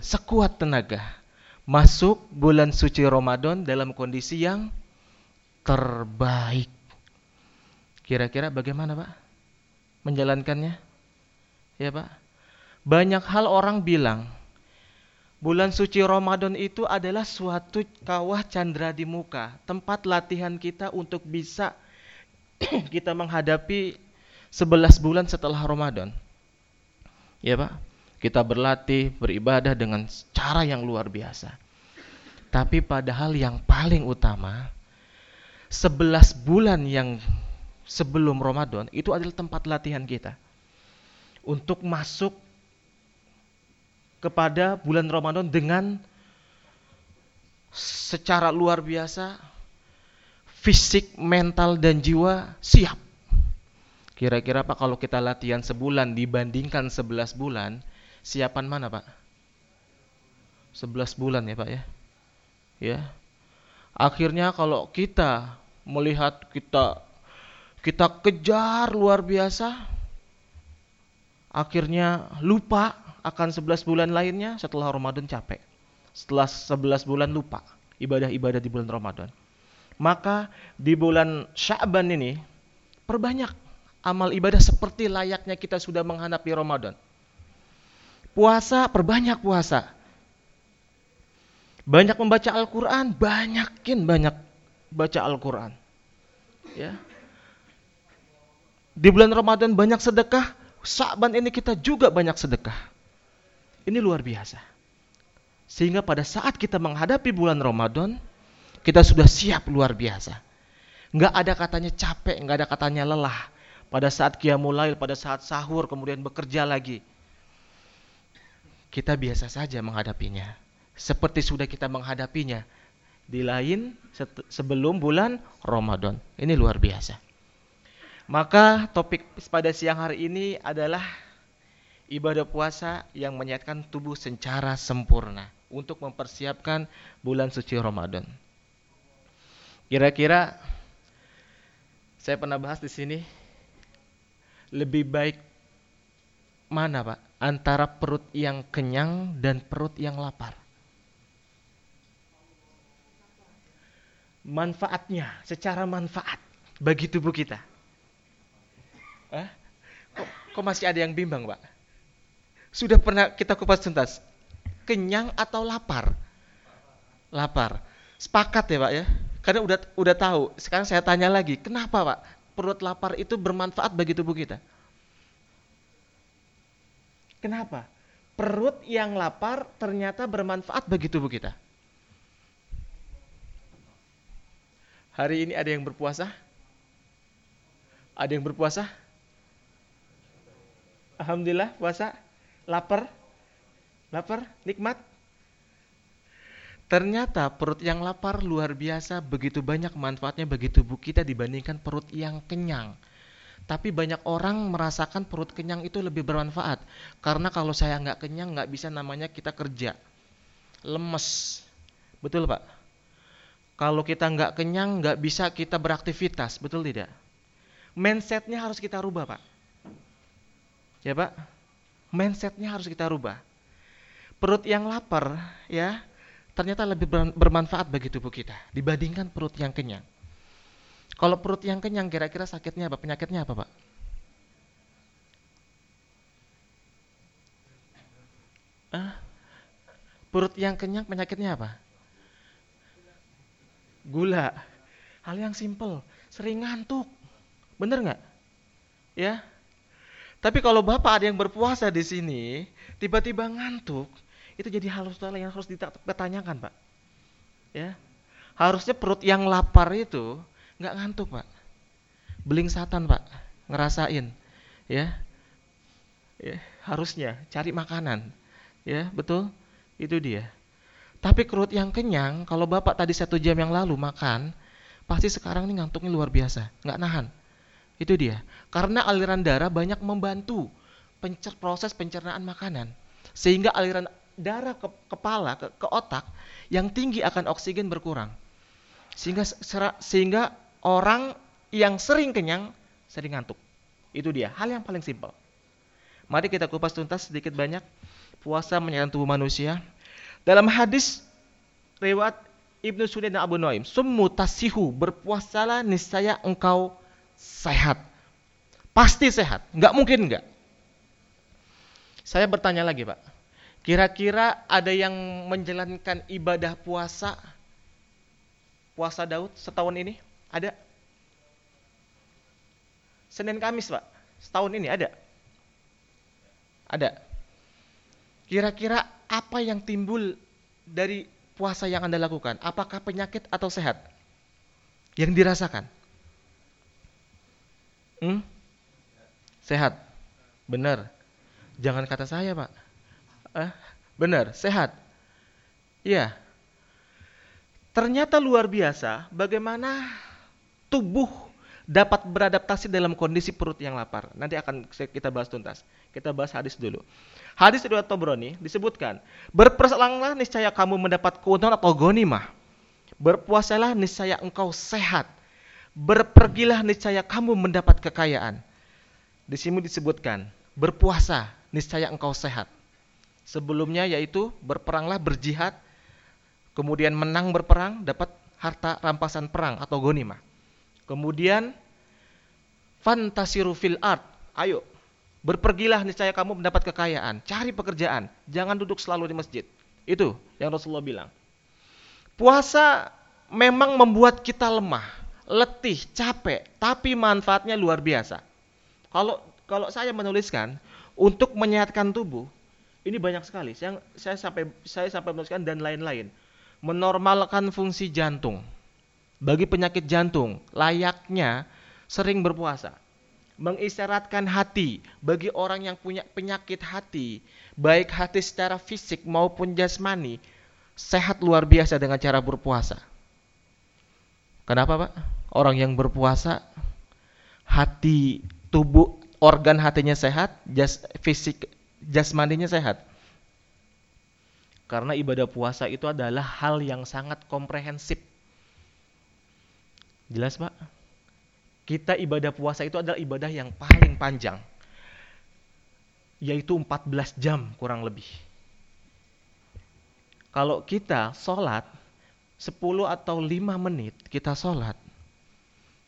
sekuat tenaga masuk bulan suci Ramadan dalam kondisi yang terbaik. Kira-kira bagaimana, Pak? Menjalankannya? Ya, Pak. Banyak hal orang bilang bulan suci Ramadan itu adalah suatu kawah candra di muka, tempat latihan kita untuk bisa kita menghadapi 11 bulan setelah Ramadan. Ya, Pak. Kita berlatih, beribadah dengan cara yang luar biasa. Tapi padahal yang paling utama 11 bulan yang sebelum Ramadan itu adalah tempat latihan kita untuk masuk kepada bulan Ramadan dengan secara luar biasa fisik, mental dan jiwa siap. Kira-kira Pak kalau kita latihan sebulan dibandingkan 11 bulan, siapan mana Pak? 11 bulan ya Pak ya. Ya. Akhirnya kalau kita melihat kita kita kejar luar biasa akhirnya lupa akan 11 bulan lainnya setelah Ramadan capek. Setelah 11 bulan lupa ibadah-ibadah di bulan Ramadan. Maka di bulan Sya'ban ini perbanyak amal ibadah seperti layaknya kita sudah menghadapi Ramadan. Puasa, perbanyak puasa. Banyak membaca Al-Quran, banyakin banyak baca Al-Quran. Ya. Di bulan Ramadan banyak sedekah, Sa'ban ini kita juga banyak sedekah. Ini luar biasa. Sehingga pada saat kita menghadapi bulan Ramadan, kita sudah siap luar biasa. Nggak ada katanya capek, nggak ada katanya lelah. Pada saat Qiyamul pada saat sahur, kemudian bekerja lagi kita biasa saja menghadapinya. Seperti sudah kita menghadapinya di lain sebelum bulan Ramadan. Ini luar biasa. Maka topik pada siang hari ini adalah ibadah puasa yang menyehatkan tubuh secara sempurna untuk mempersiapkan bulan suci Ramadan. Kira-kira saya pernah bahas di sini lebih baik mana, Pak? Antara perut yang kenyang dan perut yang lapar. Manfaatnya, secara manfaat bagi tubuh kita. Eh? Kok, kok masih ada yang bimbang, Pak? Sudah pernah kita kupas tuntas. Kenyang atau lapar? Lapar. Sepakat ya, Pak ya? Karena udah udah tahu. Sekarang saya tanya lagi, kenapa, Pak? Perut lapar itu bermanfaat bagi tubuh kita? Kenapa? Perut yang lapar ternyata bermanfaat bagi tubuh kita. Hari ini ada yang berpuasa? Ada yang berpuasa? Alhamdulillah puasa. Lapar? Lapar? Nikmat? Ternyata perut yang lapar luar biasa begitu banyak manfaatnya bagi tubuh kita dibandingkan perut yang kenyang. Tapi banyak orang merasakan perut kenyang itu lebih bermanfaat. Karena kalau saya nggak kenyang nggak bisa namanya kita kerja. Lemes. Betul Pak? Kalau kita nggak kenyang nggak bisa kita beraktivitas. Betul tidak? Mindsetnya harus kita rubah Pak. Ya Pak? Mindsetnya harus kita rubah. Perut yang lapar ya ternyata lebih bermanfaat bagi tubuh kita dibandingkan perut yang kenyang. Kalau perut yang kenyang kira-kira sakitnya apa? Penyakitnya apa, Pak? Ah? Perut yang kenyang penyakitnya apa? Gula. Hal yang simpel, sering ngantuk. Bener nggak? Ya. Tapi kalau Bapak ada yang berpuasa di sini, tiba-tiba ngantuk, itu jadi hal yang harus ditanyakan, Pak. Ya. Harusnya perut yang lapar itu nggak ngantuk pak. Beling satan pak. Ngerasain ya. Ya harusnya cari makanan ya betul? Itu dia. Tapi perut yang kenyang kalau bapak tadi satu jam yang lalu makan pasti sekarang ini ngantuknya luar biasa. Nggak nahan. Itu dia. Karena aliran darah banyak membantu pencer proses pencernaan makanan. Sehingga aliran darah ke kepala ke, ke otak yang tinggi akan oksigen berkurang. Sehingga sehingga orang yang sering kenyang sering ngantuk. Itu dia, hal yang paling simpel. Mari kita kupas tuntas sedikit banyak. Puasa menyehatkan tubuh manusia. Dalam hadis riwayat Ibnu Sunan dan Abu Nuaim, "Summu tasihu, berpuasalah niscaya engkau sehat." Pasti sehat, nggak mungkin nggak. Saya bertanya lagi, Pak. Kira-kira ada yang menjalankan ibadah puasa puasa Daud setahun ini? Ada? Senin Kamis, Pak. Setahun ini ada? Ada. Kira-kira apa yang timbul dari puasa yang Anda lakukan? Apakah penyakit atau sehat? Yang dirasakan? Hmm? Sehat. Benar. Jangan kata saya, Pak. Eh, benar, sehat. Iya. Ternyata luar biasa bagaimana tubuh dapat beradaptasi dalam kondisi perut yang lapar. Nanti akan kita bahas tuntas. Kita bahas hadis dulu. Hadis riwayat Tobroni disebutkan, berperselanglah niscaya kamu mendapat keuntungan atau gonimah. Berpuasalah niscaya engkau sehat. Berpergilah niscaya kamu mendapat kekayaan. Di sini disebutkan, berpuasa niscaya engkau sehat. Sebelumnya yaitu berperanglah berjihad kemudian menang berperang dapat harta rampasan perang atau gonimah. Kemudian fantasiru fil art. Ayo, berpergilah niscaya kamu mendapat kekayaan, cari pekerjaan, jangan duduk selalu di masjid. Itu yang Rasulullah bilang. Puasa memang membuat kita lemah, letih, capek, tapi manfaatnya luar biasa. Kalau kalau saya menuliskan untuk menyehatkan tubuh, ini banyak sekali. Saya, saya sampai saya sampai menuliskan dan lain-lain menormalkan fungsi jantung. Bagi penyakit jantung, layaknya sering berpuasa. Mengistirahatkan hati bagi orang yang punya penyakit hati, baik hati secara fisik maupun jasmani, sehat luar biasa dengan cara berpuasa. Kenapa, Pak? Orang yang berpuasa hati, tubuh, organ hatinya sehat, jas, fisik jasmaninya sehat. Karena ibadah puasa itu adalah hal yang sangat komprehensif. Jelas Pak? Kita ibadah puasa itu adalah ibadah yang paling panjang. Yaitu 14 jam kurang lebih. Kalau kita sholat 10 atau 5 menit kita sholat.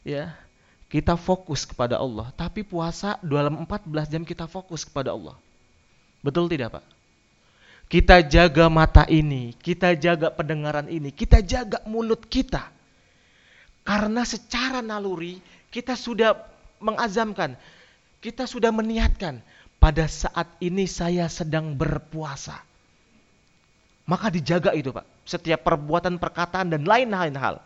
Ya, kita fokus kepada Allah. Tapi puasa dalam 14 jam kita fokus kepada Allah. Betul tidak Pak? Kita jaga mata ini, kita jaga pendengaran ini, kita jaga mulut kita. Karena secara naluri kita sudah mengazamkan, kita sudah meniatkan pada saat ini saya sedang berpuasa. Maka dijaga itu Pak. Setiap perbuatan, perkataan dan lain-lain hal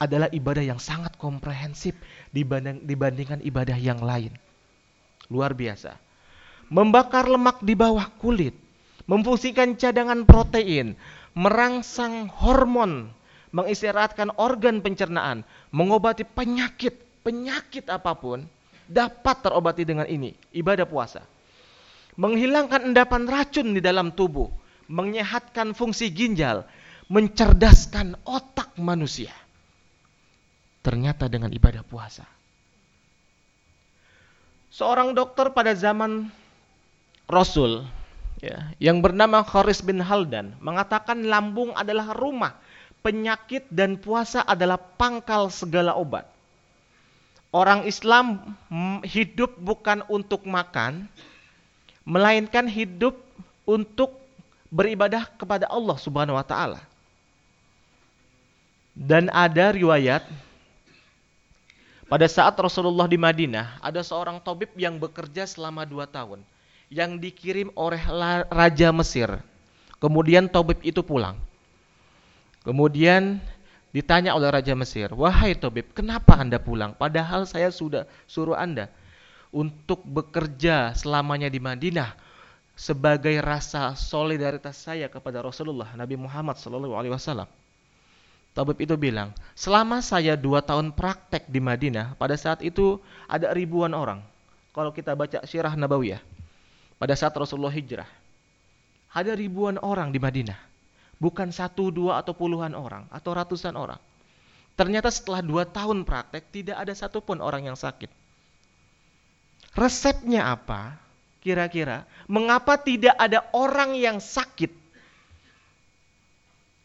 adalah ibadah yang sangat komprehensif dibanding, dibandingkan ibadah yang lain. Luar biasa membakar lemak di bawah kulit, memfungsikan cadangan protein, merangsang hormon, mengistirahatkan organ pencernaan, mengobati penyakit, penyakit apa pun dapat terobati dengan ini, ibadah puasa. Menghilangkan endapan racun di dalam tubuh, menyehatkan fungsi ginjal, mencerdaskan otak manusia. Ternyata dengan ibadah puasa. Seorang dokter pada zaman Rasul ya, yang bernama Kharis bin Haldan mengatakan lambung adalah rumah, penyakit dan puasa adalah pangkal segala obat. Orang Islam hidup bukan untuk makan, melainkan hidup untuk beribadah kepada Allah Subhanahu wa taala. Dan ada riwayat pada saat Rasulullah di Madinah, ada seorang tabib yang bekerja selama dua tahun yang dikirim oleh Raja Mesir. Kemudian Tobib itu pulang. Kemudian ditanya oleh Raja Mesir, Wahai Tobib, kenapa Anda pulang? Padahal saya sudah suruh Anda untuk bekerja selamanya di Madinah sebagai rasa solidaritas saya kepada Rasulullah Nabi Muhammad SAW. Tabib itu bilang, selama saya dua tahun praktek di Madinah, pada saat itu ada ribuan orang. Kalau kita baca Syirah Nabawiyah, pada saat Rasulullah hijrah. Ada ribuan orang di Madinah. Bukan satu, dua, atau puluhan orang. Atau ratusan orang. Ternyata setelah dua tahun praktek, tidak ada satupun orang yang sakit. Resepnya apa? kira-kira mengapa tidak ada orang yang sakit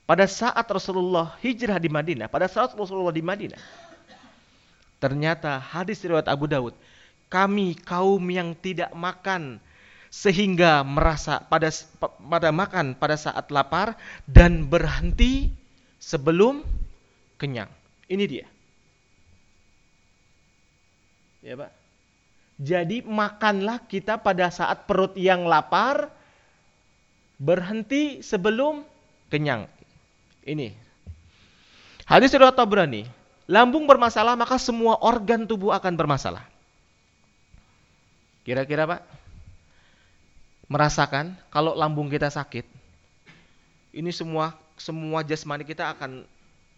pada saat Rasulullah hijrah di Madinah, pada saat Rasulullah di Madinah. Ternyata hadis riwayat Abu Dawud, kami kaum yang tidak makan sehingga merasa pada pada makan pada saat lapar dan berhenti sebelum kenyang. Ini dia. Ya, Pak. Jadi makanlah kita pada saat perut yang lapar berhenti sebelum kenyang. Ini. Hadis riwayat Tabrani, lambung bermasalah maka semua organ tubuh akan bermasalah. Kira-kira Pak, merasakan kalau lambung kita sakit, ini semua semua jasmani kita akan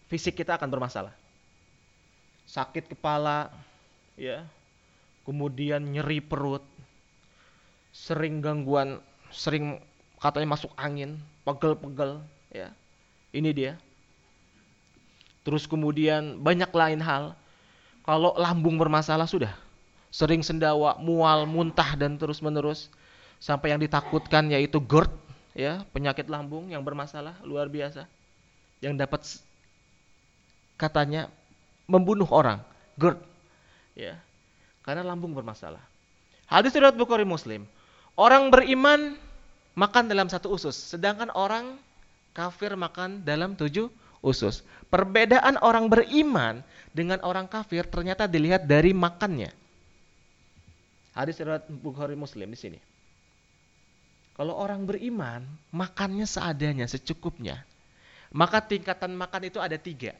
fisik kita akan bermasalah. Sakit kepala, ya, kemudian nyeri perut, sering gangguan, sering katanya masuk angin, pegel-pegel, ya. Ini dia. Terus kemudian banyak lain hal. Kalau lambung bermasalah sudah, sering sendawa, mual, muntah dan terus menerus sampai yang ditakutkan yaitu GERD ya penyakit lambung yang bermasalah luar biasa. Yang dapat katanya membunuh orang GERD ya. Karena lambung bermasalah. Hadis riwayat Bukhari Muslim orang beriman makan dalam satu usus sedangkan orang kafir makan dalam tujuh usus. Perbedaan orang beriman dengan orang kafir ternyata dilihat dari makannya. Hadis riwayat Bukhari Muslim di sini kalau orang beriman, makannya seadanya, secukupnya. Maka tingkatan makan itu ada tiga.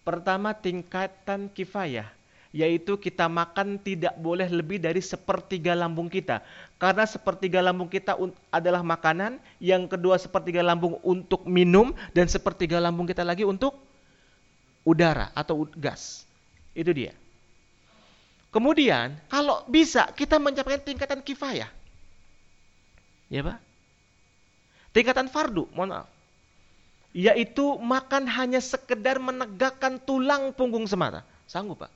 Pertama tingkatan kifayah, yaitu kita makan tidak boleh lebih dari sepertiga lambung kita. Karena sepertiga lambung kita adalah makanan, yang kedua sepertiga lambung untuk minum, dan sepertiga lambung kita lagi untuk udara atau gas. Itu dia. Kemudian, kalau bisa kita mencapai tingkatan kifayah. Ya Pak? Tingkatan fardu, mohon maaf. Yaitu makan hanya sekedar menegakkan tulang punggung semata. Sanggup Pak?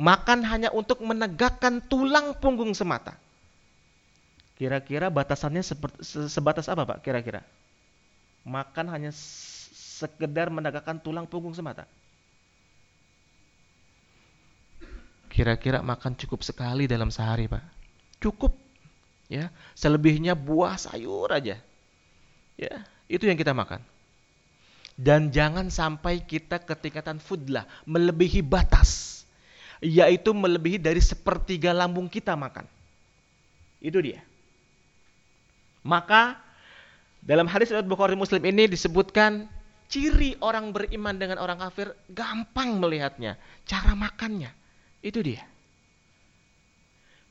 Makan hanya untuk menegakkan tulang punggung semata. Kira-kira batasannya sebatas apa Pak? Kira-kira. Makan hanya sekedar menegakkan tulang punggung semata. Kira-kira makan cukup sekali dalam sehari Pak. Cukup ya selebihnya buah sayur aja. Ya itu yang kita makan. Dan jangan sampai kita ketingkatan fudlah melebihi batas. Yaitu melebihi dari sepertiga lambung kita makan. Itu dia. Maka dalam hadis riwayat Bukhari Muslim ini disebutkan ciri orang beriman dengan orang kafir gampang melihatnya cara makannya. Itu dia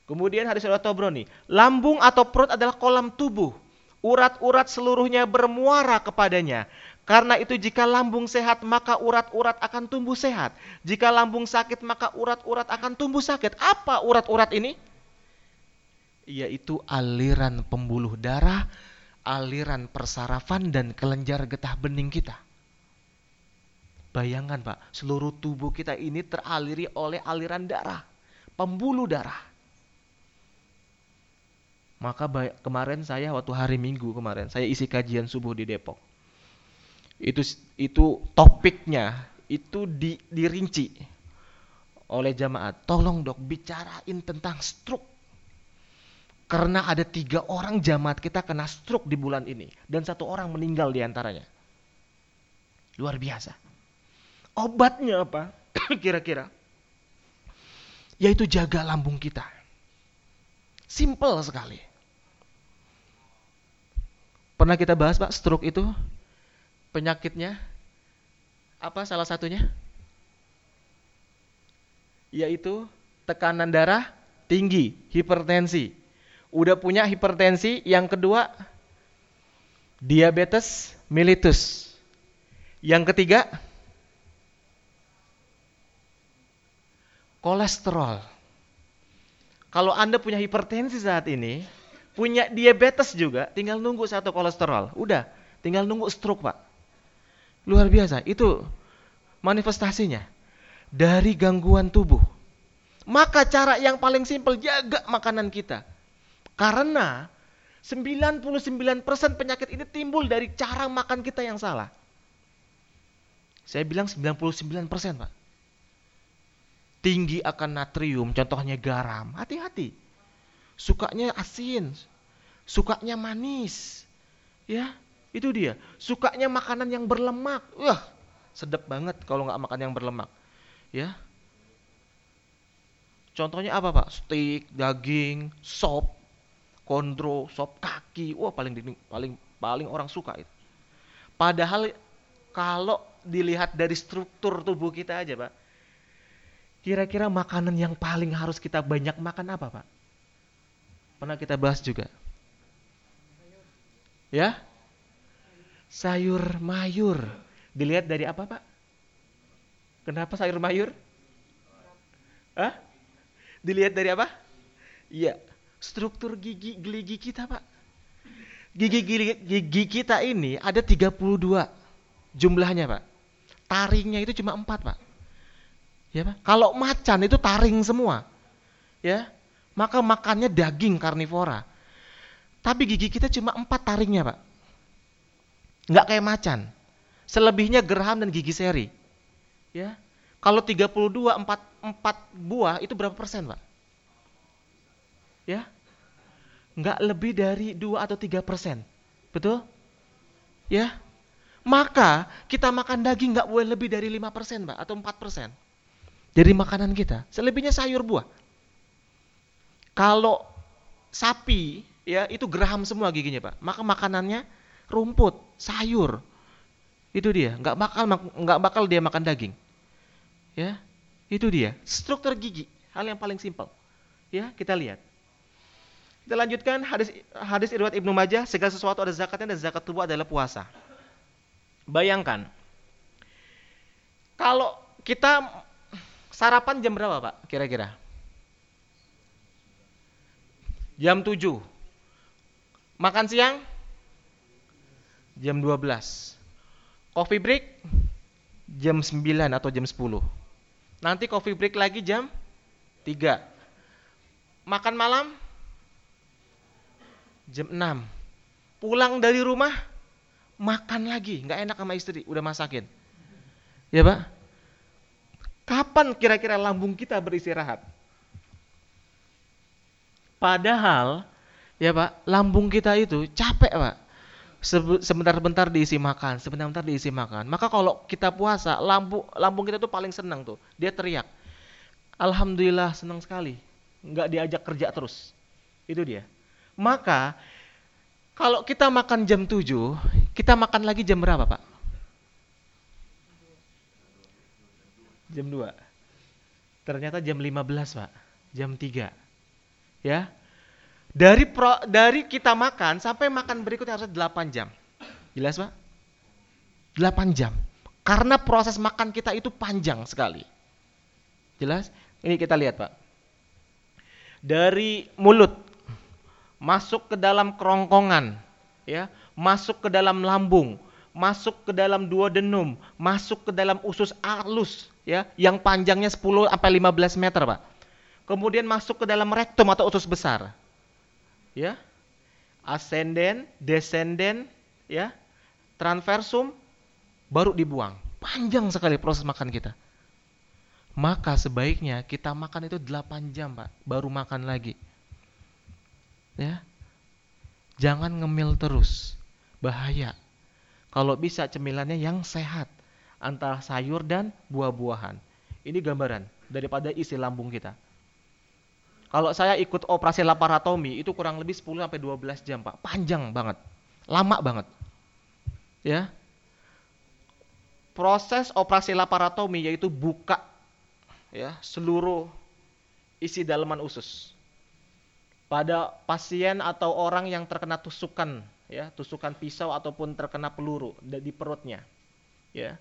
Kemudian hadis riwayat Tobroni, lambung atau perut adalah kolam tubuh. Urat-urat seluruhnya bermuara kepadanya. Karena itu jika lambung sehat maka urat-urat akan tumbuh sehat. Jika lambung sakit maka urat-urat akan tumbuh sakit. Apa urat-urat ini? Yaitu aliran pembuluh darah, aliran persarafan dan kelenjar getah bening kita. Bayangkan Pak, seluruh tubuh kita ini teraliri oleh aliran darah, pembuluh darah. Maka kemarin saya waktu hari Minggu kemarin saya isi kajian subuh di Depok. Itu itu topiknya itu di, dirinci oleh jamaah. Tolong dok bicarain tentang stroke. Karena ada tiga orang jamaat kita kena stroke di bulan ini dan satu orang meninggal di antaranya. Luar biasa. Obatnya apa? Kira-kira yaitu jaga lambung kita. Simple sekali. Pernah kita bahas Pak, stroke itu penyakitnya apa salah satunya? Yaitu tekanan darah tinggi, hipertensi. Udah punya hipertensi, yang kedua diabetes mellitus. Yang ketiga kolesterol. Kalau Anda punya hipertensi saat ini, punya diabetes juga, tinggal nunggu satu kolesterol. Udah, tinggal nunggu stroke, Pak. Luar biasa, itu manifestasinya dari gangguan tubuh. Maka cara yang paling simpel jaga makanan kita. Karena 99% penyakit ini timbul dari cara makan kita yang salah. Saya bilang 99% Pak. Tinggi akan natrium, contohnya garam. Hati-hati. Sukanya asin, sukanya manis. Ya, itu dia. Sukanya makanan yang berlemak. Wah, sedap banget kalau nggak makan yang berlemak. Ya. Contohnya apa Pak? Steak, daging, sop, kondro, sop kaki. Wah, paling paling paling orang suka itu. Padahal kalau dilihat dari struktur tubuh kita aja, Pak. Kira-kira makanan yang paling harus kita banyak makan apa, Pak? Pernah kita bahas juga. Ya? Sayur mayur. Dilihat dari apa, Pak? Kenapa sayur mayur? Hah? Dilihat dari apa? Iya, struktur gigi gigi kita, Pak. Gigi gigi, gigi kita ini ada 32 jumlahnya, Pak. Taringnya itu cuma 4, Pak. Ya, Pak. Kalau macan itu taring semua. Ya. Maka makannya daging karnivora. Tapi gigi kita cuma 4 taringnya, Pak. Nggak kayak macan. Selebihnya geraham dan gigi seri. Ya. Kalau 32 4 4 buah itu berapa persen, Pak? Ya. Nggak lebih dari 2 atau 3 persen. Betul? Ya. Maka kita makan daging nggak boleh lebih dari 5 persen, Pak, atau 4 persen. Dari makanan kita. Selebihnya sayur buah. Kalau sapi, ya itu geraham semua giginya, Pak. Maka makanannya rumput, sayur. Itu dia, nggak bakal nggak bakal dia makan daging. Ya, itu dia. Struktur gigi, hal yang paling simpel. Ya, kita lihat. Kita lanjutkan hadis hadis riwayat Ibnu Majah, segala sesuatu ada zakatnya dan zakat tubuh adalah puasa. Bayangkan. Kalau kita sarapan jam berapa, Pak? Kira-kira? Jam 7. Makan siang? Jam 12. Coffee break? Jam 9 atau jam 10. Nanti coffee break lagi jam 3. Makan malam jam 6. Pulang dari rumah makan lagi, nggak enak sama istri, udah masakin. Ya, Pak? Kapan kira-kira lambung kita beristirahat? Padahal ya, Pak, lambung kita itu capek, Pak sebentar-bentar diisi makan, sebentar-bentar diisi makan. Maka kalau kita puasa, lambung lambung kita tuh paling senang tuh. Dia teriak. Alhamdulillah senang sekali. Nggak diajak kerja terus. Itu dia. Maka kalau kita makan jam 7, kita makan lagi jam berapa, Pak? Jam 2. Ternyata jam 15, Pak. Jam 3. Ya, dari pro, dari kita makan sampai makan berikutnya harus 8 jam. Jelas, Pak? 8 jam. Karena proses makan kita itu panjang sekali. Jelas? Ini kita lihat, Pak. Dari mulut masuk ke dalam kerongkongan, ya, masuk ke dalam lambung, masuk ke dalam dua denum, masuk ke dalam usus alus, ya, yang panjangnya 10 sampai 15 meter, Pak. Kemudian masuk ke dalam rektum atau usus besar ya ascenden, descenden, ya transversum, baru dibuang. Panjang sekali proses makan kita. Maka sebaiknya kita makan itu 8 jam, Pak, baru makan lagi. Ya. Jangan ngemil terus. Bahaya. Kalau bisa cemilannya yang sehat antara sayur dan buah-buahan. Ini gambaran daripada isi lambung kita. Kalau saya ikut operasi laparotomi itu kurang lebih 10 sampai 12 jam, Pak. Panjang banget. Lama banget. Ya. Proses operasi laparotomi yaitu buka ya seluruh isi dalaman usus. Pada pasien atau orang yang terkena tusukan ya, tusukan pisau ataupun terkena peluru di perutnya. Ya.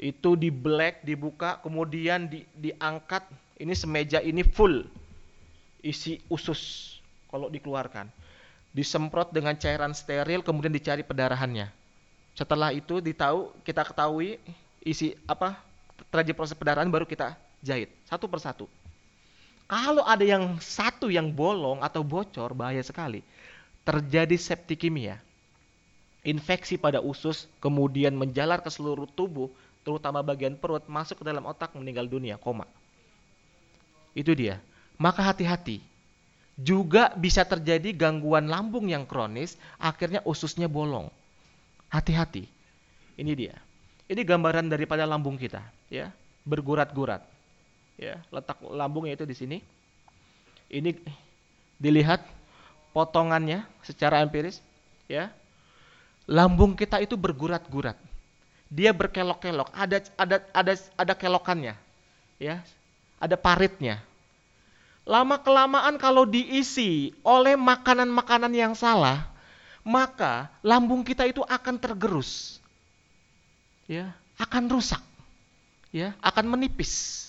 Itu di black dibuka kemudian di, diangkat ini semeja ini full isi usus kalau dikeluarkan. Disemprot dengan cairan steril kemudian dicari pendarahannya. Setelah itu ditahu kita ketahui isi apa terjadi proses pendarahan baru kita jahit satu persatu. Kalau ada yang satu yang bolong atau bocor, bahaya sekali. Terjadi septikemia. Infeksi pada usus, kemudian menjalar ke seluruh tubuh, terutama bagian perut, masuk ke dalam otak, meninggal dunia, koma. Itu dia. Maka hati-hati. Juga bisa terjadi gangguan lambung yang kronis, akhirnya ususnya bolong. Hati-hati. Ini dia. Ini gambaran daripada lambung kita, ya. Bergurat-gurat ya letak lambungnya itu di sini ini dilihat potongannya secara empiris ya lambung kita itu bergurat-gurat dia berkelok-kelok ada ada ada ada kelokannya ya ada paritnya lama kelamaan kalau diisi oleh makanan-makanan yang salah maka lambung kita itu akan tergerus. Ya akan rusak. Ya akan menipis.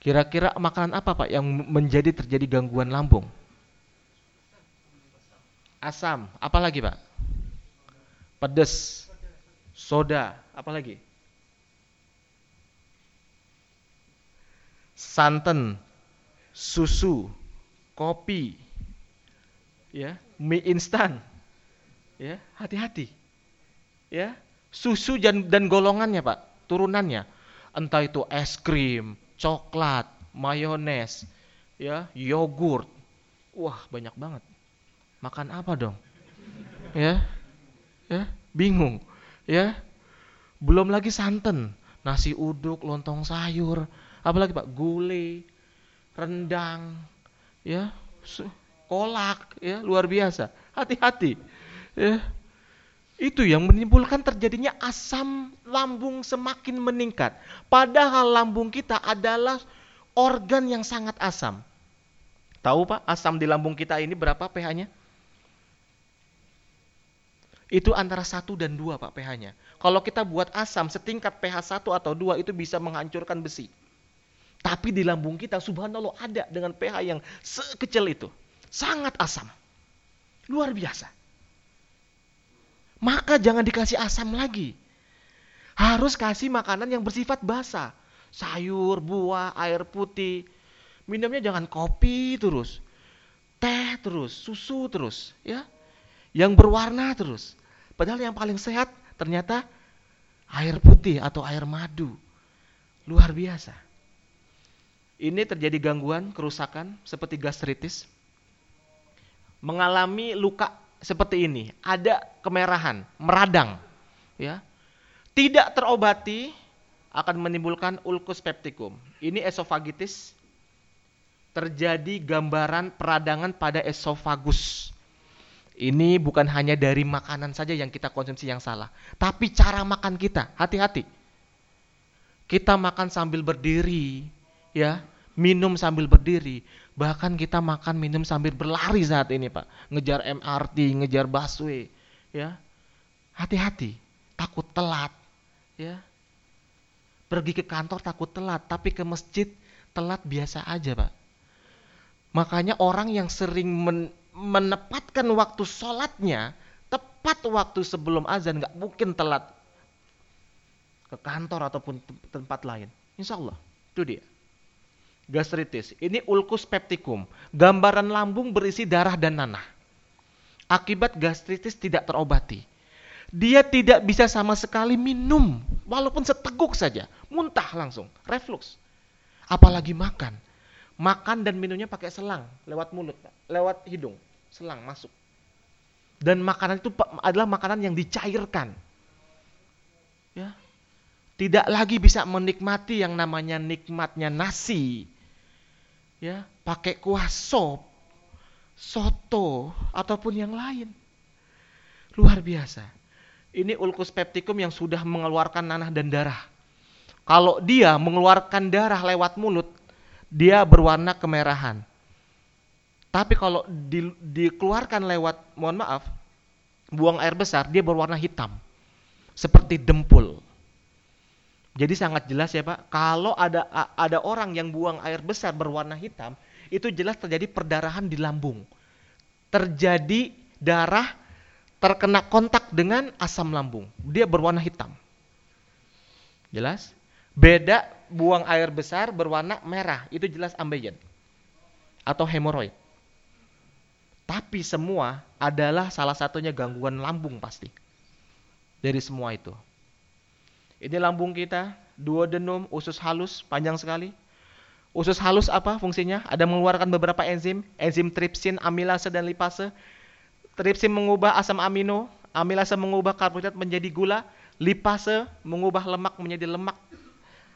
Kira-kira makanan apa Pak yang menjadi terjadi gangguan lambung? Asam, apa lagi Pak? Pedas, soda, apa lagi? Santan, susu, kopi, ya, mie instan, ya, hati-hati, ya, susu dan, dan golongannya Pak, turunannya, entah itu es krim, coklat, mayones, ya, yogurt. Wah, banyak banget. Makan apa dong? Ya. Ya, bingung. Ya. Belum lagi santan, nasi uduk, lontong sayur, apalagi Pak, gulai, rendang, ya, kolak, ya, luar biasa. Hati-hati. Ya. Itu yang menimbulkan terjadinya asam lambung semakin meningkat. Padahal lambung kita adalah organ yang sangat asam. Tahu Pak, asam di lambung kita ini berapa pH-nya? Itu antara 1 dan 2 Pak pH-nya. Kalau kita buat asam setingkat pH 1 atau 2 itu bisa menghancurkan besi. Tapi di lambung kita subhanallah ada dengan pH yang sekecil itu. Sangat asam. Luar biasa maka jangan dikasih asam lagi. Harus kasih makanan yang bersifat basah. Sayur, buah, air putih. Minumnya jangan kopi terus. Teh terus, susu terus, ya. Yang berwarna terus. Padahal yang paling sehat ternyata air putih atau air madu. Luar biasa. Ini terjadi gangguan, kerusakan seperti gastritis. Mengalami luka seperti ini, ada kemerahan, meradang, ya. Tidak terobati akan menimbulkan ulcus pepticum. Ini esofagitis terjadi gambaran peradangan pada esofagus. Ini bukan hanya dari makanan saja yang kita konsumsi yang salah, tapi cara makan kita. Hati-hati. Kita makan sambil berdiri, ya, minum sambil berdiri. Bahkan kita makan minum sambil berlari saat ini, Pak. Ngejar MRT, ngejar busway, ya. Hati-hati, takut telat, ya. Pergi ke kantor takut telat, tapi ke masjid telat biasa aja, Pak. Makanya orang yang sering men menepatkan waktu sholatnya tepat waktu sebelum azan nggak mungkin telat ke kantor ataupun tempat lain. Insya Allah, itu dia gastritis. Ini ulcus pepticum. Gambaran lambung berisi darah dan nanah. Akibat gastritis tidak terobati. Dia tidak bisa sama sekali minum, walaupun seteguk saja. Muntah langsung, reflux. Apalagi makan. Makan dan minumnya pakai selang, lewat mulut, lewat hidung. Selang masuk. Dan makanan itu adalah makanan yang dicairkan. Ya, tidak lagi bisa menikmati yang namanya nikmatnya nasi, ya pakai kuah sop, soto ataupun yang lain. Luar biasa. Ini ulcus pepticum yang sudah mengeluarkan nanah dan darah. Kalau dia mengeluarkan darah lewat mulut, dia berwarna kemerahan. Tapi kalau di, dikeluarkan lewat, mohon maaf, buang air besar, dia berwarna hitam. Seperti dempul. Jadi sangat jelas ya Pak, kalau ada ada orang yang buang air besar berwarna hitam, itu jelas terjadi perdarahan di lambung. Terjadi darah terkena kontak dengan asam lambung. Dia berwarna hitam. Jelas? Beda buang air besar berwarna merah, itu jelas ambeien atau hemoroid. Tapi semua adalah salah satunya gangguan lambung pasti. Dari semua itu. Ini lambung kita, duodenum, usus halus, panjang sekali. Usus halus apa fungsinya? Ada mengeluarkan beberapa enzim, enzim tripsin, amilase dan lipase. Tripsin mengubah asam amino, amilase mengubah karbohidrat menjadi gula, lipase mengubah lemak menjadi lemak,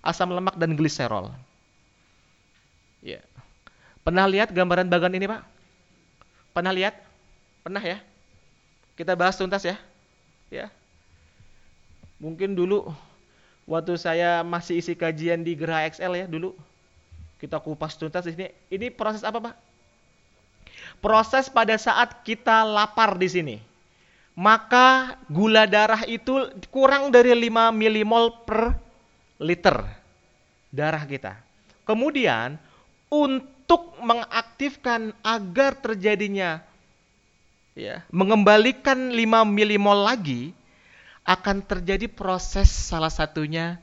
asam lemak dan gliserol. Ya. Pernah lihat gambaran bagan ini, Pak? Pernah lihat? Pernah ya? Kita bahas tuntas ya. Ya. Mungkin dulu waktu saya masih isi kajian di Gerah XL ya dulu kita kupas tuntas di sini. Ini proses apa, Pak? Proses pada saat kita lapar di sini. Maka gula darah itu kurang dari 5 milimol per liter darah kita. Kemudian untuk mengaktifkan agar terjadinya ya, mengembalikan 5 milimol lagi akan terjadi proses salah satunya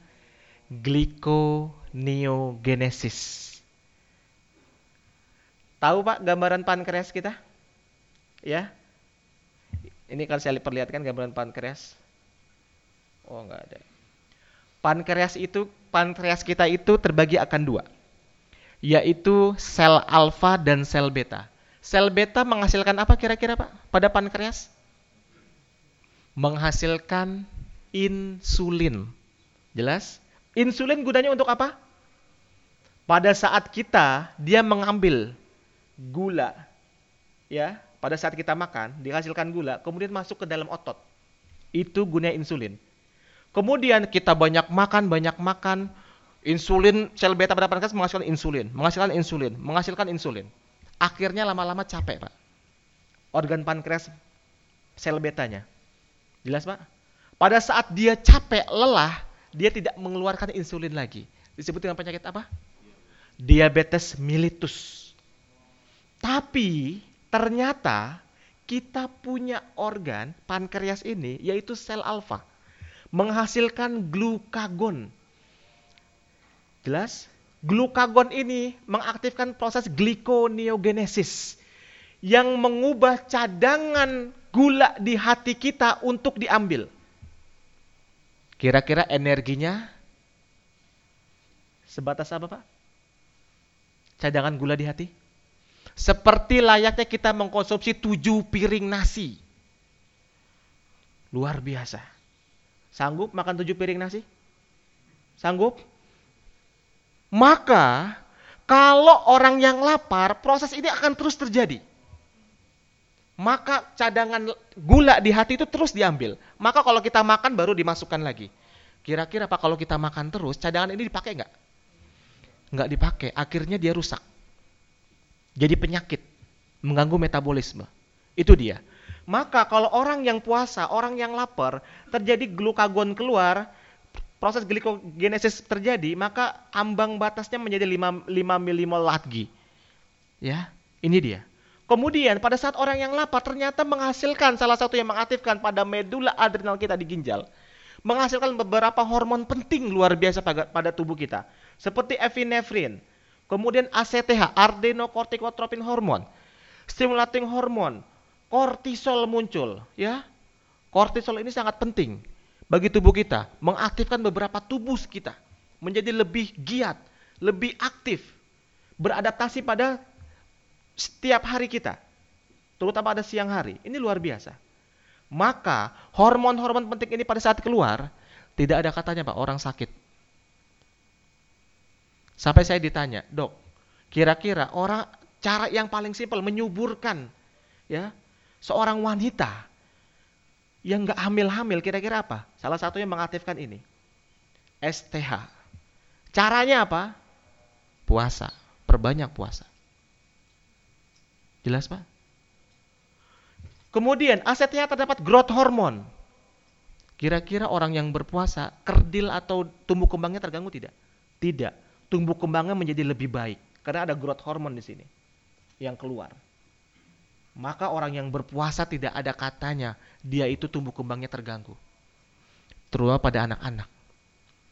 glikoneogenesis. Tahu Pak gambaran pankreas kita? Ya. Ini kan saya perlihatkan gambaran pankreas. Oh, enggak ada. Pankreas itu pankreas kita itu terbagi akan dua. Yaitu sel alfa dan sel beta. Sel beta menghasilkan apa kira-kira Pak pada pankreas? Menghasilkan insulin. Jelas? Insulin gunanya untuk apa? Pada saat kita dia mengambil gula ya pada saat kita makan dihasilkan gula kemudian masuk ke dalam otot itu guna insulin kemudian kita banyak makan banyak makan insulin sel beta pada pankreas menghasilkan insulin menghasilkan insulin menghasilkan insulin akhirnya lama-lama capek pak organ pankreas sel betanya jelas pak pada saat dia capek lelah dia tidak mengeluarkan insulin lagi disebut dengan penyakit apa diabetes mellitus tapi ternyata kita punya organ pankreas ini yaitu sel alfa menghasilkan glukagon. Jelas? Glukagon ini mengaktifkan proses glikoneogenesis yang mengubah cadangan gula di hati kita untuk diambil. Kira-kira energinya sebatas apa, Pak? Cadangan gula di hati? Seperti layaknya kita mengkonsumsi tujuh piring nasi. Luar biasa. Sanggup makan tujuh piring nasi? Sanggup? Maka kalau orang yang lapar, proses ini akan terus terjadi. Maka cadangan gula di hati itu terus diambil. Maka kalau kita makan baru dimasukkan lagi. Kira-kira apa kalau kita makan terus, cadangan ini dipakai nggak? Nggak dipakai, akhirnya dia rusak jadi penyakit, mengganggu metabolisme. Itu dia. Maka kalau orang yang puasa, orang yang lapar, terjadi glukagon keluar, proses glikogenesis terjadi, maka ambang batasnya menjadi 5, 5 milimol lagi. Ya, ini dia. Kemudian pada saat orang yang lapar ternyata menghasilkan salah satu yang mengaktifkan pada medula adrenal kita di ginjal. Menghasilkan beberapa hormon penting luar biasa pada, tubuh kita. Seperti epinefrin, Kemudian ACTH, adenocorticotropin hormon, stimulating hormon, kortisol muncul, ya. Kortisol ini sangat penting bagi tubuh kita, mengaktifkan beberapa tubuh kita menjadi lebih giat, lebih aktif, beradaptasi pada setiap hari kita, terutama pada siang hari. Ini luar biasa. Maka hormon-hormon penting ini pada saat keluar, tidak ada katanya Pak orang sakit. Sampai saya ditanya, dok, kira-kira orang cara yang paling simpel menyuburkan ya seorang wanita yang nggak hamil-hamil kira-kira apa? Salah satunya mengaktifkan ini. STH. Caranya apa? Puasa. Perbanyak puasa. Jelas Pak? Kemudian ACTH terdapat growth hormone. Kira-kira orang yang berpuasa, kerdil atau tumbuh kembangnya terganggu tidak? Tidak tumbuh kembangnya menjadi lebih baik karena ada growth hormone di sini yang keluar. Maka orang yang berpuasa tidak ada katanya dia itu tumbuh kembangnya terganggu. Terutama pada anak-anak.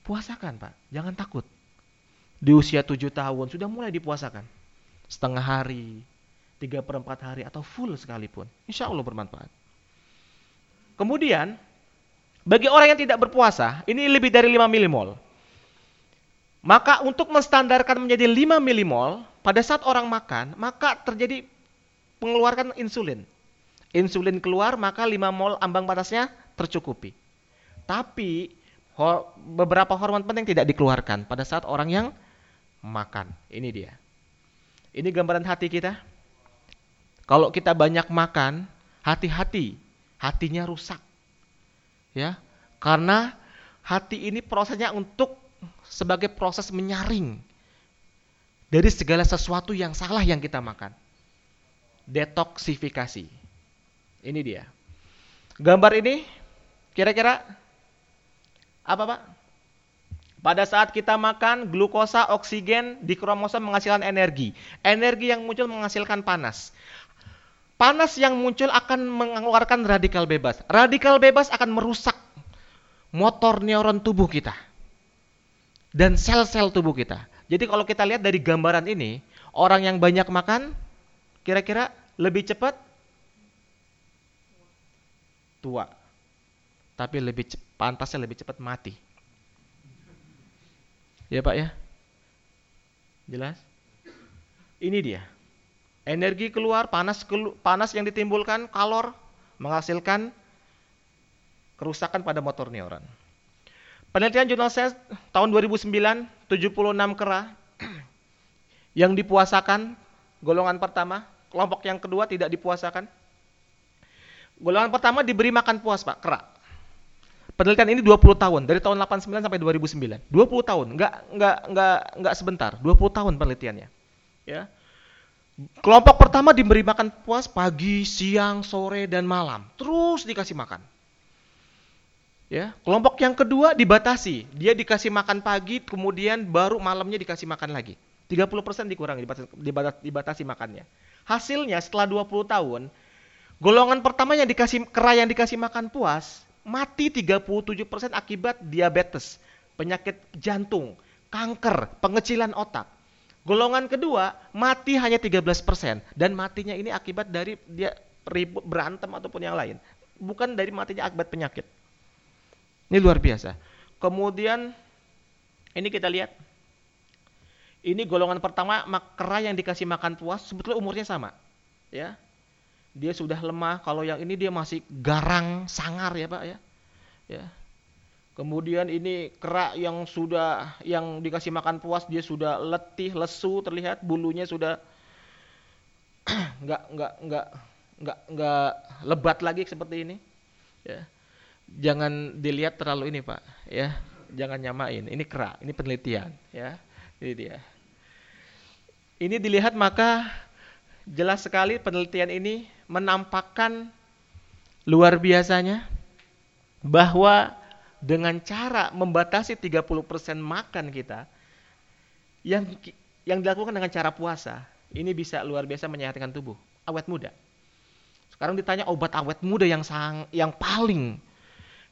Puasakan, Pak. Jangan takut. di usia tujuh tahun sudah mulai dipuasakan. Setengah hari, tiga per empat hari, atau full sekalipun. Insya Allah bermanfaat. Kemudian, bagi orang yang tidak berpuasa, ini lebih dari 5 milimol. Maka untuk menstandarkan menjadi 5 milimol, pada saat orang makan, maka terjadi pengeluaran insulin. Insulin keluar, maka 5 mol ambang batasnya tercukupi. Tapi beberapa hormon penting tidak dikeluarkan pada saat orang yang makan. Ini dia. Ini gambaran hati kita. Kalau kita banyak makan, hati-hati, hatinya rusak. Ya. Karena hati ini prosesnya untuk sebagai proses menyaring dari segala sesuatu yang salah yang kita makan. Detoksifikasi. Ini dia. Gambar ini kira-kira apa Pak? Pada saat kita makan, glukosa, oksigen di kromosom menghasilkan energi. Energi yang muncul menghasilkan panas. Panas yang muncul akan mengeluarkan radikal bebas. Radikal bebas akan merusak motor neuron tubuh kita. Dan sel-sel tubuh kita. Jadi kalau kita lihat dari gambaran ini, orang yang banyak makan, kira-kira lebih cepat tua tapi lebih pantasnya lebih cepat mati. Ya Pak ya? Jelas? Ini dia. Energi keluar, panas panas yang ditimbulkan, kalor menghasilkan kerusakan pada motor neuron. Penelitian jurnal Science tahun 2009, 76 kera yang dipuasakan golongan pertama, kelompok yang kedua tidak dipuasakan. Golongan pertama diberi makan puas, Pak, kera. Penelitian ini 20 tahun, dari tahun 89 sampai 2009. 20 tahun, nggak nggak nggak nggak sebentar, 20 tahun penelitiannya. Ya. Kelompok pertama diberi makan puas pagi, siang, sore, dan malam. Terus dikasih makan. Ya, kelompok yang kedua dibatasi. Dia dikasih makan pagi, kemudian baru malamnya dikasih makan lagi. 30% dikurangi, dibatasi, dibatasi makannya. Hasilnya setelah 20 tahun, golongan pertama yang dikasih kera yang dikasih makan puas, mati 37% akibat diabetes, penyakit jantung, kanker, pengecilan otak. Golongan kedua mati hanya 13% dan matinya ini akibat dari dia ribut berantem ataupun yang lain, bukan dari matinya akibat penyakit. Ini luar biasa. Kemudian ini kita lihat. Ini golongan pertama kera yang dikasih makan puas sebetulnya umurnya sama. Ya dia sudah lemah. Kalau yang ini dia masih garang, sangar ya Pak ya. Ya. Kemudian ini kerak yang sudah yang dikasih makan puas dia sudah letih, lesu terlihat bulunya sudah nggak nggak nggak nggak nggak lebat lagi seperti ini. Ya. Jangan dilihat terlalu ini Pak ya. Jangan nyamain. Ini kerak, ini penelitian ya. Ini dia. Ini dilihat maka jelas sekali penelitian ini menampakkan luar biasanya bahwa dengan cara membatasi 30% makan kita yang yang dilakukan dengan cara puasa, ini bisa luar biasa menyehatkan tubuh, awet muda. Sekarang ditanya obat awet muda yang sang, yang paling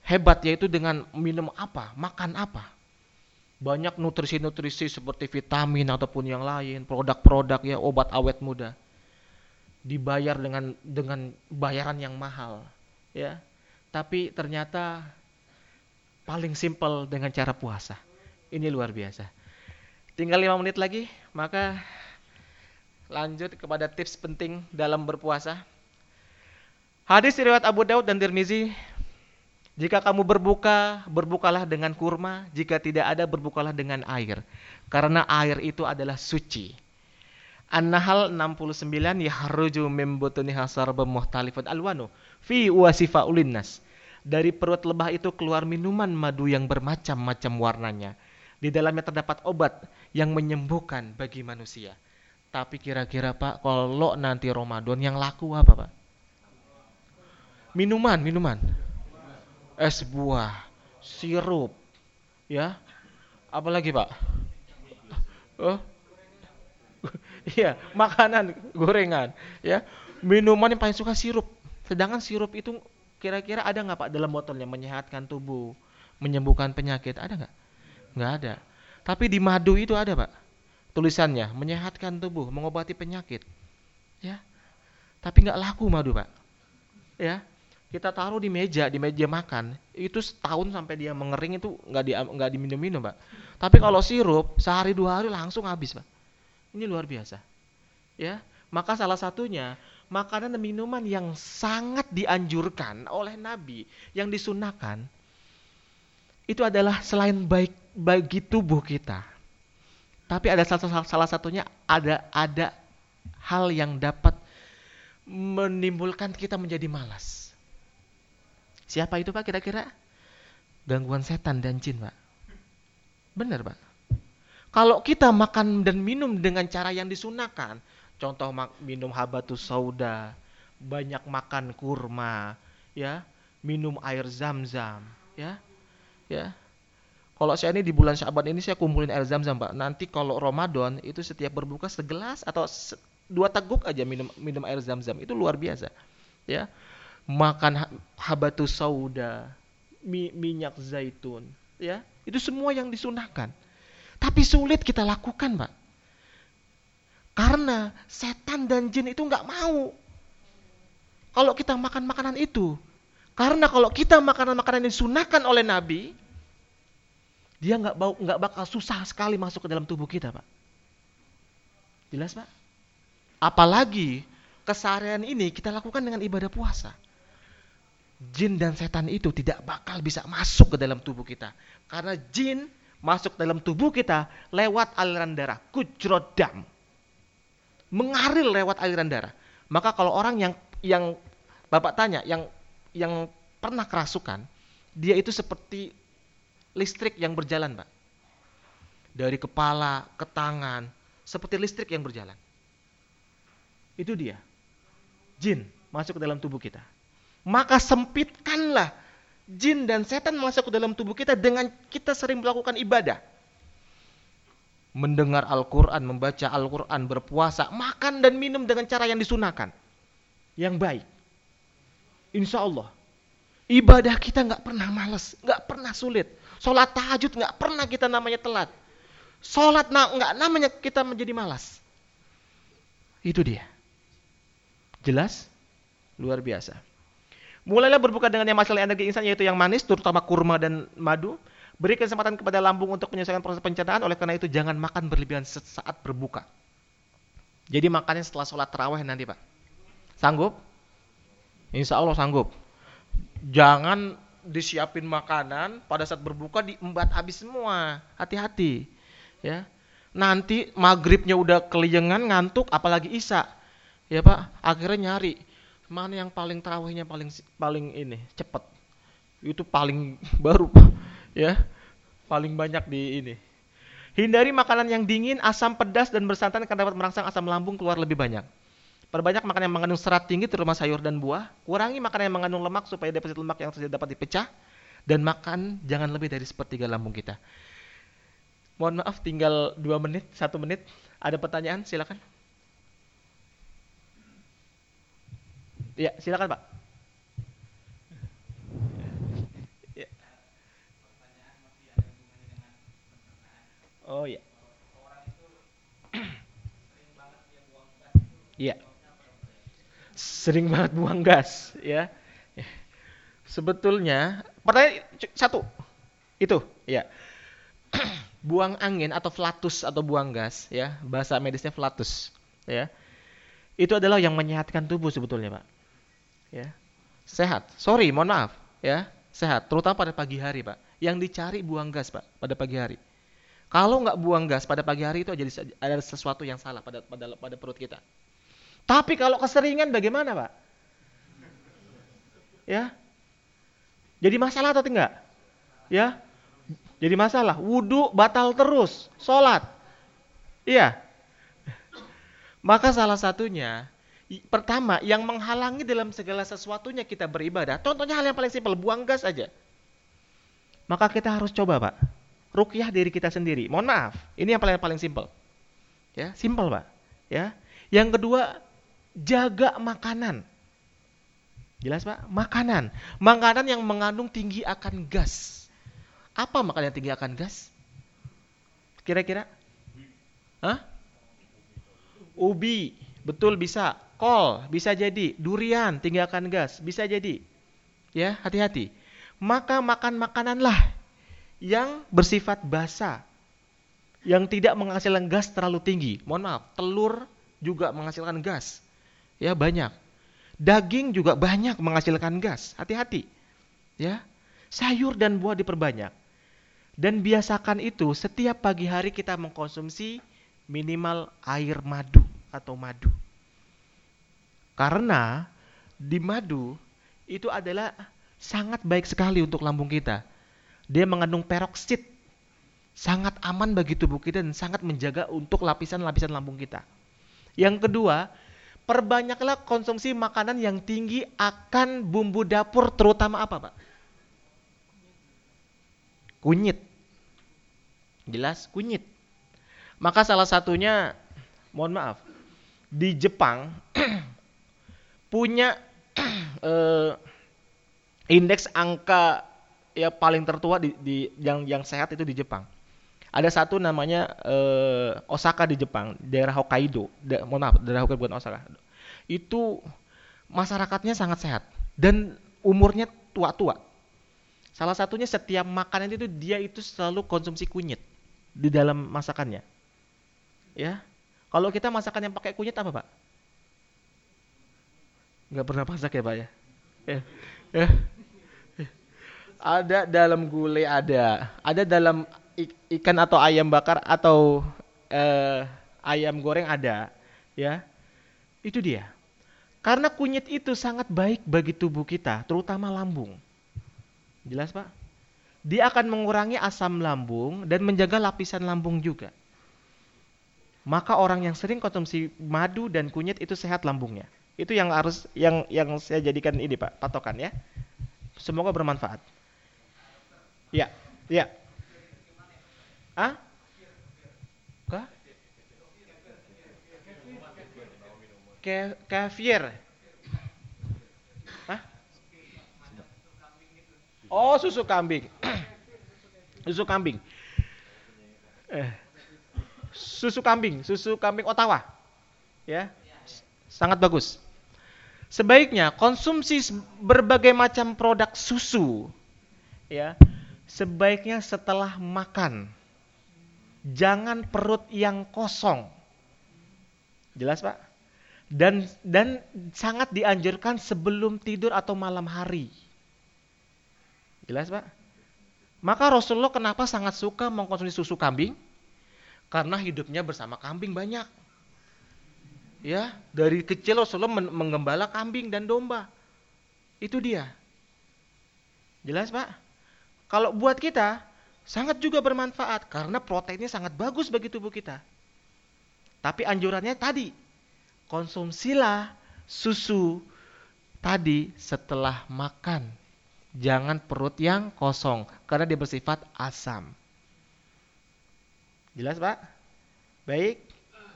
hebat yaitu dengan minum apa, makan apa. Banyak nutrisi-nutrisi seperti vitamin ataupun yang lain, produk-produk ya obat awet muda dibayar dengan dengan bayaran yang mahal ya tapi ternyata paling simpel dengan cara puasa ini luar biasa tinggal lima menit lagi maka lanjut kepada tips penting dalam berpuasa hadis riwayat Abu Daud dan Tirmizi jika kamu berbuka, berbukalah dengan kurma. Jika tidak ada, berbukalah dengan air. Karena air itu adalah suci. An-Nahl 69 yahruju min butuniha sarbun muhtalifun alwanu fi wasifa ulinnas. Dari perut lebah itu keluar minuman madu yang bermacam-macam warnanya. Di dalamnya terdapat obat yang menyembuhkan bagi manusia. Tapi kira-kira Pak, kalau nanti Ramadan yang laku apa Pak? Minuman, minuman. Es buah, sirup, ya. Apalagi Pak? Oh, Iya, makanan, gorengan, ya. Minuman yang paling suka sirup. Sedangkan sirup itu kira-kira ada nggak Pak dalam botolnya menyehatkan tubuh, menyembuhkan penyakit? Ada nggak? Nggak ada. Tapi di madu itu ada, Pak. Tulisannya menyehatkan tubuh, mengobati penyakit. Ya. Tapi nggak laku madu, Pak. Ya. Kita taruh di meja, di meja makan, itu setahun sampai dia mengering itu nggak di nggak diminum-minum, Pak. Tapi kalau sirup sehari dua hari langsung habis, Pak. Ini luar biasa. Ya. Maka salah satunya makanan dan minuman yang sangat dianjurkan oleh Nabi, yang disunahkan, itu adalah selain baik bagi tubuh kita. Tapi ada salah, salah satunya ada ada hal yang dapat menimbulkan kita menjadi malas. Siapa itu Pak kira-kira? Gangguan setan dan jin Pak. Benar Pak. Kalau kita makan dan minum dengan cara yang disunahkan, Contoh minum habatus sauda, banyak makan kurma, ya, minum air zam-zam, ya. Ya. Kalau saya ini di bulan Syaban ini saya kumpulin air zam-zam, Pak. Nanti kalau Ramadan itu setiap berbuka segelas atau se dua teguk aja minum minum air zam-zam. Itu luar biasa. Ya. Makan habatus sauda, mi minyak zaitun, ya. Itu semua yang disunahkan. Tapi sulit kita lakukan, Pak. Karena setan dan jin itu nggak mau. Kalau kita makan makanan itu. Karena kalau kita makanan-makanan yang disunahkan oleh Nabi, dia nggak bau nggak bakal susah sekali masuk ke dalam tubuh kita, Pak. Jelas, Pak? Apalagi keseharian ini kita lakukan dengan ibadah puasa. Jin dan setan itu tidak bakal bisa masuk ke dalam tubuh kita. Karena jin masuk dalam tubuh kita lewat aliran darah, kujrodam mengalir lewat aliran darah. Maka kalau orang yang yang Bapak tanya, yang yang pernah kerasukan, dia itu seperti listrik yang berjalan, Pak. Dari kepala ke tangan, seperti listrik yang berjalan. Itu dia. Jin masuk ke dalam tubuh kita. Maka sempitkanlah jin dan setan masuk ke dalam tubuh kita dengan kita sering melakukan ibadah mendengar Al-Quran, membaca Al-Quran, berpuasa, makan dan minum dengan cara yang disunahkan. Yang baik. Insya Allah. Ibadah kita nggak pernah males, nggak pernah sulit. Sholat tahajud nggak pernah kita namanya telat. Sholat nggak namanya kita menjadi malas. Itu dia. Jelas? Luar biasa. Mulailah berbuka dengan yang masalah energi insan yaitu yang manis, terutama kurma dan madu. Beri kesempatan kepada lambung untuk menyelesaikan proses pencernaan, oleh karena itu jangan makan berlebihan saat berbuka. Jadi makannya setelah sholat terawih nanti Pak. Sanggup? Insya Allah sanggup. Jangan disiapin makanan pada saat berbuka diembat habis semua. Hati-hati. Ya. Nanti maghribnya udah keliengan, ngantuk, apalagi isya. Ya Pak, akhirnya nyari mana yang paling terawihnya paling paling ini cepet. Itu paling baru ya paling banyak di ini. Hindari makanan yang dingin asam pedas dan bersantan karena dapat merangsang asam lambung keluar lebih banyak. Perbanyak makanan yang mengandung serat tinggi terutama sayur dan buah. Kurangi makanan yang mengandung lemak supaya deposit lemak yang terjadi dapat dipecah. Dan makan jangan lebih dari sepertiga lambung kita. Mohon maaf tinggal dua menit satu menit. Ada pertanyaan? Silakan. Ya silakan pak Oh iya. Iya. Sering banget buang gas, ya. Sebetulnya pertanyaan satu. Itu, ya. buang angin atau flatus atau buang gas, ya. Bahasa medisnya flatus, ya. Itu adalah yang menyehatkan tubuh sebetulnya, Pak. Ya. Sehat. Sorry, mohon maaf, ya. Sehat, terutama pada pagi hari, Pak. Yang dicari buang gas, Pak, pada pagi hari. Kalau nggak buang gas pada pagi hari itu jadi ada sesuatu yang salah pada pada pada perut kita. Tapi kalau keseringan bagaimana, Pak? Ya. Jadi masalah atau tidak? Ya. Jadi masalah. Wudhu batal terus. Sholat. Iya. Maka salah satunya, pertama yang menghalangi dalam segala sesuatunya kita beribadah. Contohnya hal yang paling simpel, buang gas aja. Maka kita harus coba, Pak rukyah diri kita sendiri. Mohon maaf, ini yang paling paling simpel. Ya, simpel, Pak. Ya. Yang kedua, jaga makanan. Jelas, Pak? Makanan. Makanan yang mengandung tinggi akan gas. Apa makanan yang tinggi akan gas? Kira-kira? Hah? Ubi, betul bisa. Kol, bisa jadi. Durian, tinggalkan gas, bisa jadi. Ya, hati-hati. Maka makan makananlah yang bersifat basa. Yang tidak menghasilkan gas terlalu tinggi. Mohon maaf, telur juga menghasilkan gas. Ya, banyak. Daging juga banyak menghasilkan gas. Hati-hati. Ya. Sayur dan buah diperbanyak. Dan biasakan itu setiap pagi hari kita mengkonsumsi minimal air madu atau madu. Karena di madu itu adalah sangat baik sekali untuk lambung kita. Dia mengandung peroksid. Sangat aman bagi tubuh kita dan sangat menjaga untuk lapisan-lapisan lambung kita. Yang kedua, perbanyaklah konsumsi makanan yang tinggi akan bumbu dapur terutama apa, Pak? Kunyit. Jelas kunyit. Maka salah satunya, mohon maaf, di Jepang punya eh, indeks angka ya paling tertua di, di yang yang sehat itu di Jepang. Ada satu namanya eh, Osaka di Jepang, daerah Hokkaido. Da, mohon maaf, daerah Hokkaido bukan Osaka. Itu masyarakatnya sangat sehat dan umurnya tua-tua. Salah satunya setiap makanan itu dia itu selalu konsumsi kunyit di dalam masakannya. Ya. Kalau kita masakan yang pakai kunyit apa, Pak? Nggak pernah masak ya, Pak ya? Ya. ya. Ada dalam gulai ada, ada dalam ikan atau ayam bakar atau eh, ayam goreng ada, ya. Itu dia. Karena kunyit itu sangat baik bagi tubuh kita, terutama lambung. Jelas, Pak? dia akan mengurangi asam lambung dan menjaga lapisan lambung juga. Maka orang yang sering konsumsi madu dan kunyit itu sehat lambungnya. Itu yang harus yang yang saya jadikan ini Pak, patokan ya. Semoga bermanfaat. Ya, ya. Ah? Kah? Ke kefir. Oh, susu kambing. susu kambing. Eh. Susu kambing, susu kambing Ottawa. Ya. Sangat bagus. Sebaiknya konsumsi berbagai macam produk susu ya. Sebaiknya setelah makan. Jangan perut yang kosong. Jelas, Pak? Dan dan sangat dianjurkan sebelum tidur atau malam hari. Jelas Pak? Maka Rasulullah kenapa sangat suka mengkonsumsi susu kambing? Karena hidupnya bersama kambing banyak. Ya, dari kecil Rasulullah menggembala kambing dan domba. Itu dia. Jelas Pak? Kalau buat kita, sangat juga bermanfaat karena proteinnya sangat bagus bagi tubuh kita. Tapi anjurannya tadi, konsumsilah susu tadi setelah makan jangan perut yang kosong karena dia bersifat asam. Jelas Pak? Baik.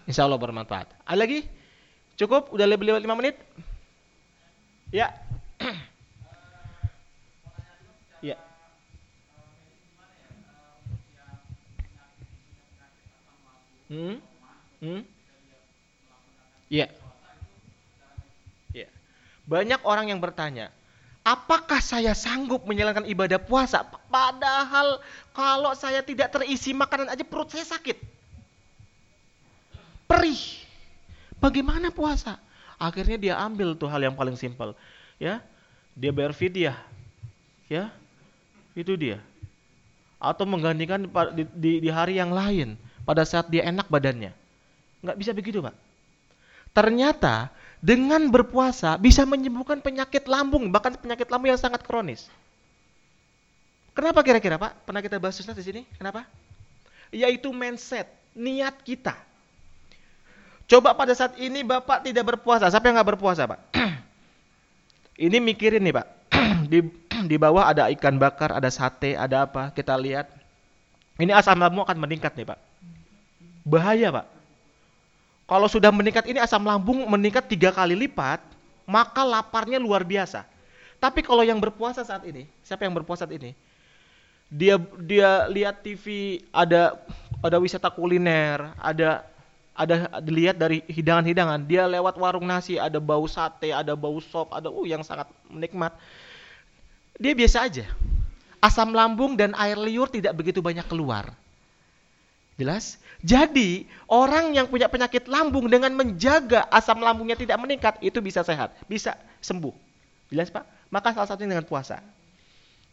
Insya Allah bermanfaat. Ada lagi? Cukup? Udah lebih lewat 5 menit? Ya. ya. Hmm? Hmm? Ya. Ya. Banyak orang yang bertanya, Apakah saya sanggup menjalankan ibadah puasa? Padahal kalau saya tidak terisi makanan aja perut saya sakit. Perih. Bagaimana puasa? Akhirnya dia ambil tuh hal yang paling simpel. Ya, dia bayar fidyah. Ya, itu dia. Atau menggantikan di, di, di hari yang lain pada saat dia enak badannya. Nggak bisa begitu, Pak. Ternyata dengan berpuasa bisa menyembuhkan penyakit lambung, bahkan penyakit lambung yang sangat kronis. Kenapa kira-kira Pak? Pernah kita bahas di sini? Kenapa? Yaitu mindset, niat kita. Coba pada saat ini Bapak tidak berpuasa, siapa yang nggak berpuasa Pak? ini mikirin nih Pak, di, di bawah ada ikan bakar, ada sate, ada apa, kita lihat. Ini asam lambung akan meningkat nih Pak. Bahaya Pak. Kalau sudah meningkat ini asam lambung meningkat tiga kali lipat, maka laparnya luar biasa. Tapi kalau yang berpuasa saat ini, siapa yang berpuasa saat ini? Dia dia lihat TV ada ada wisata kuliner, ada ada dilihat dari hidangan-hidangan. Dia lewat warung nasi, ada bau sate, ada bau sop, ada uh yang sangat menikmat. Dia biasa aja. Asam lambung dan air liur tidak begitu banyak keluar. Jelas? Jadi, orang yang punya penyakit lambung dengan menjaga asam lambungnya tidak meningkat, itu bisa sehat, bisa sembuh. Jelas, Pak? Maka salah satunya dengan puasa.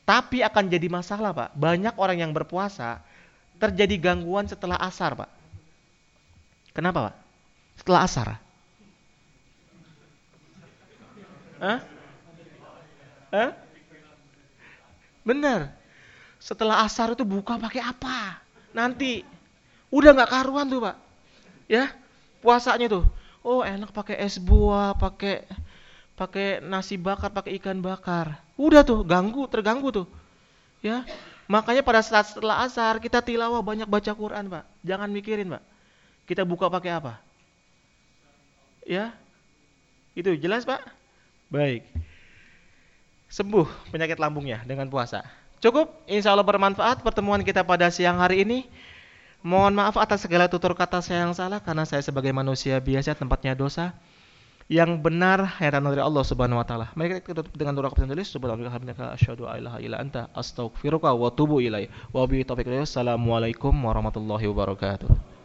Tapi akan jadi masalah, Pak. Banyak orang yang berpuasa terjadi gangguan setelah asar, Pak. Kenapa, Pak? Setelah asar. Hah? Hah? Benar. Setelah asar itu buka pakai apa? Nanti udah nggak karuan tuh, Pak. Ya, puasanya tuh. Oh, enak pakai es buah, pakai pakai nasi bakar, pakai ikan bakar. Udah tuh, ganggu, terganggu tuh. Ya. Makanya pada saat setelah asar kita tilawah banyak baca Quran, Pak. Jangan mikirin, Pak. Kita buka pakai apa? Ya. Itu jelas, Pak? Baik. Sembuh penyakit lambungnya dengan puasa. Cukup, insya Allah bermanfaat pertemuan kita pada siang hari ini. Mohon maaf atas segala tutur kata saya yang salah karena saya sebagai manusia biasa tempatnya dosa. Yang benar hanya dari Allah Subhanahu wa taala. Mari kita tutup dengan doa kepada tulis subhanaka asyhadu an la ilaha anta astaghfiruka wa atubu ilaik. Wa bi taufiq Assalamualaikum warahmatullahi wabarakatuh.